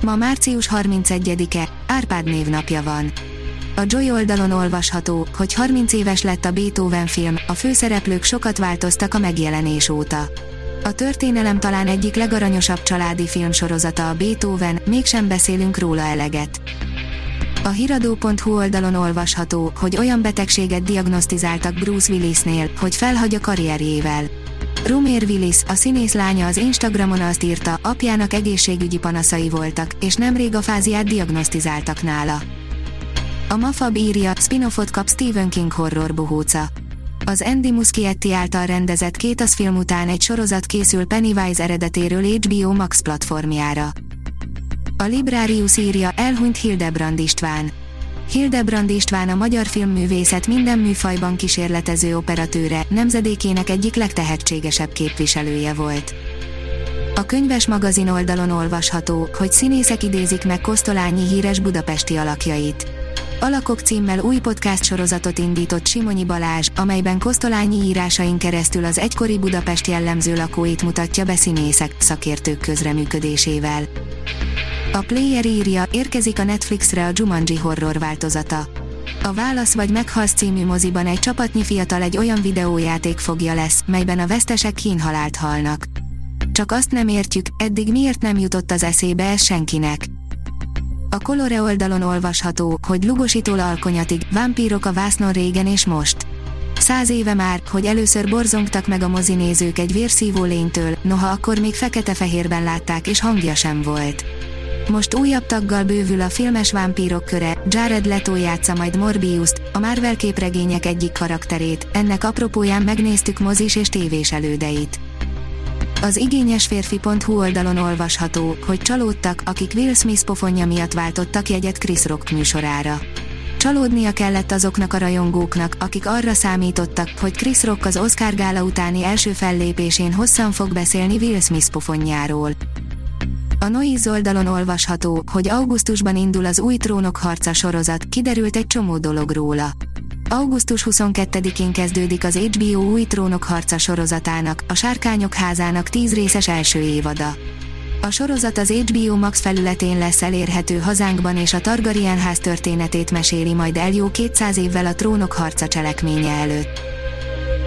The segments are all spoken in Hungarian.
Ma március 31-e, Árpád névnapja van. A Joy oldalon olvasható, hogy 30 éves lett a Beethoven film, a főszereplők sokat változtak a megjelenés óta. A történelem talán egyik legaranyosabb családi filmsorozata a Beethoven, mégsem beszélünk róla eleget. A hiradó.hu oldalon olvasható, hogy olyan betegséget diagnosztizáltak Bruce Willisnél, hogy felhagy a karrierjével. Rumér Willis, a színész lánya az Instagramon azt írta, apjának egészségügyi panaszai voltak, és nemrég a fáziát diagnosztizáltak nála. A Mafab írja, spin-offot kap Stephen King horror bohóca. Az Andy Muschietti által rendezett két az film után egy sorozat készül Pennywise eredetéről HBO Max platformjára. A Librarius írja, elhunyt Hildebrand István. Hildebrand István a magyar filmművészet minden műfajban kísérletező operatőre, nemzedékének egyik legtehetségesebb képviselője volt. A könyves magazin oldalon olvasható, hogy színészek idézik meg Kosztolányi híres budapesti alakjait. Alakok címmel új podcast sorozatot indított Simonyi Balázs, amelyben Kosztolányi írásain keresztül az egykori Budapest jellemző lakóit mutatja be színészek, szakértők közreműködésével. A Player írja, érkezik a Netflixre a Jumanji horror változata. A Válasz vagy Meghalsz című moziban egy csapatnyi fiatal egy olyan videójáték fogja lesz, melyben a vesztesek kínhalált halnak. Csak azt nem értjük, eddig miért nem jutott az eszébe ez senkinek. A Colore oldalon olvasható, hogy lugosítól alkonyatig, vámpírok a vásznon régen és most. Száz éve már, hogy először borzongtak meg a mozinézők egy vérszívó lénytől, noha akkor még fekete-fehérben látták és hangja sem volt. Most újabb taggal bővül a filmes vámpírok köre, Jared Leto játsza majd Morbius-t, a Marvel képregények egyik karakterét, ennek apropóján megnéztük mozis és tévés elődeit. Az igényes férfi.hu oldalon olvasható, hogy csalódtak, akik Will Smith pofonja miatt váltottak jegyet Chris Rock műsorára. Csalódnia kellett azoknak a rajongóknak, akik arra számítottak, hogy Chris Rock az Oscar gála utáni első fellépésén hosszan fog beszélni Will Smith pofonjáról. A Noiz oldalon olvasható, hogy augusztusban indul az új trónok harca sorozat, kiderült egy csomó dolog róla. Augusztus 22-én kezdődik az HBO új trónok harca sorozatának, a Sárkányok házának 10 részes első évada. A sorozat az HBO Max felületén lesz elérhető hazánkban és a Targaryen ház történetét meséli majd el jó 200 évvel a trónok harca cselekménye előtt.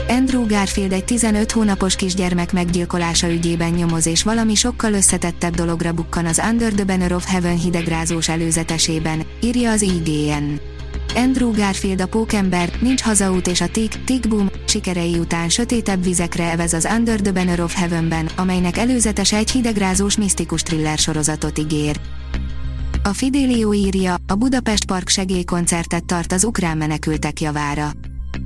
Andrew Garfield egy 15 hónapos kisgyermek meggyilkolása ügyében nyomoz és valami sokkal összetettebb dologra bukkan az Under the Banner of Heaven hidegrázós előzetesében, írja az IGN. Andrew Garfield a pókember, nincs hazaút és a Tick, Tick Boom sikerei után sötétebb vizekre evez az Under the Banner of Heavenben, amelynek előzetese egy hidegrázós misztikus thriller sorozatot ígér. A Fidelio írja, a Budapest Park segélykoncertet tart az ukrán menekültek javára.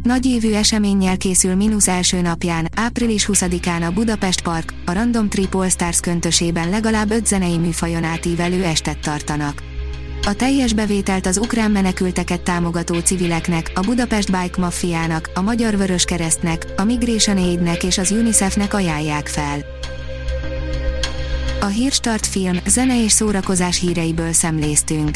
Nagyévű eseménnyel készül mínusz első napján, április 20-án a Budapest Park, a Random Trip All Stars köntösében legalább öt zenei műfajon átívelő estet tartanak. A teljes bevételt az ukrán menekülteket támogató civileknek, a Budapest Bike Maffiának, a Magyar Vörös Keresztnek, a Migration Aidnek és az UNICEF-nek ajánlják fel. A Hírstart film, zene és szórakozás híreiből szemléztünk.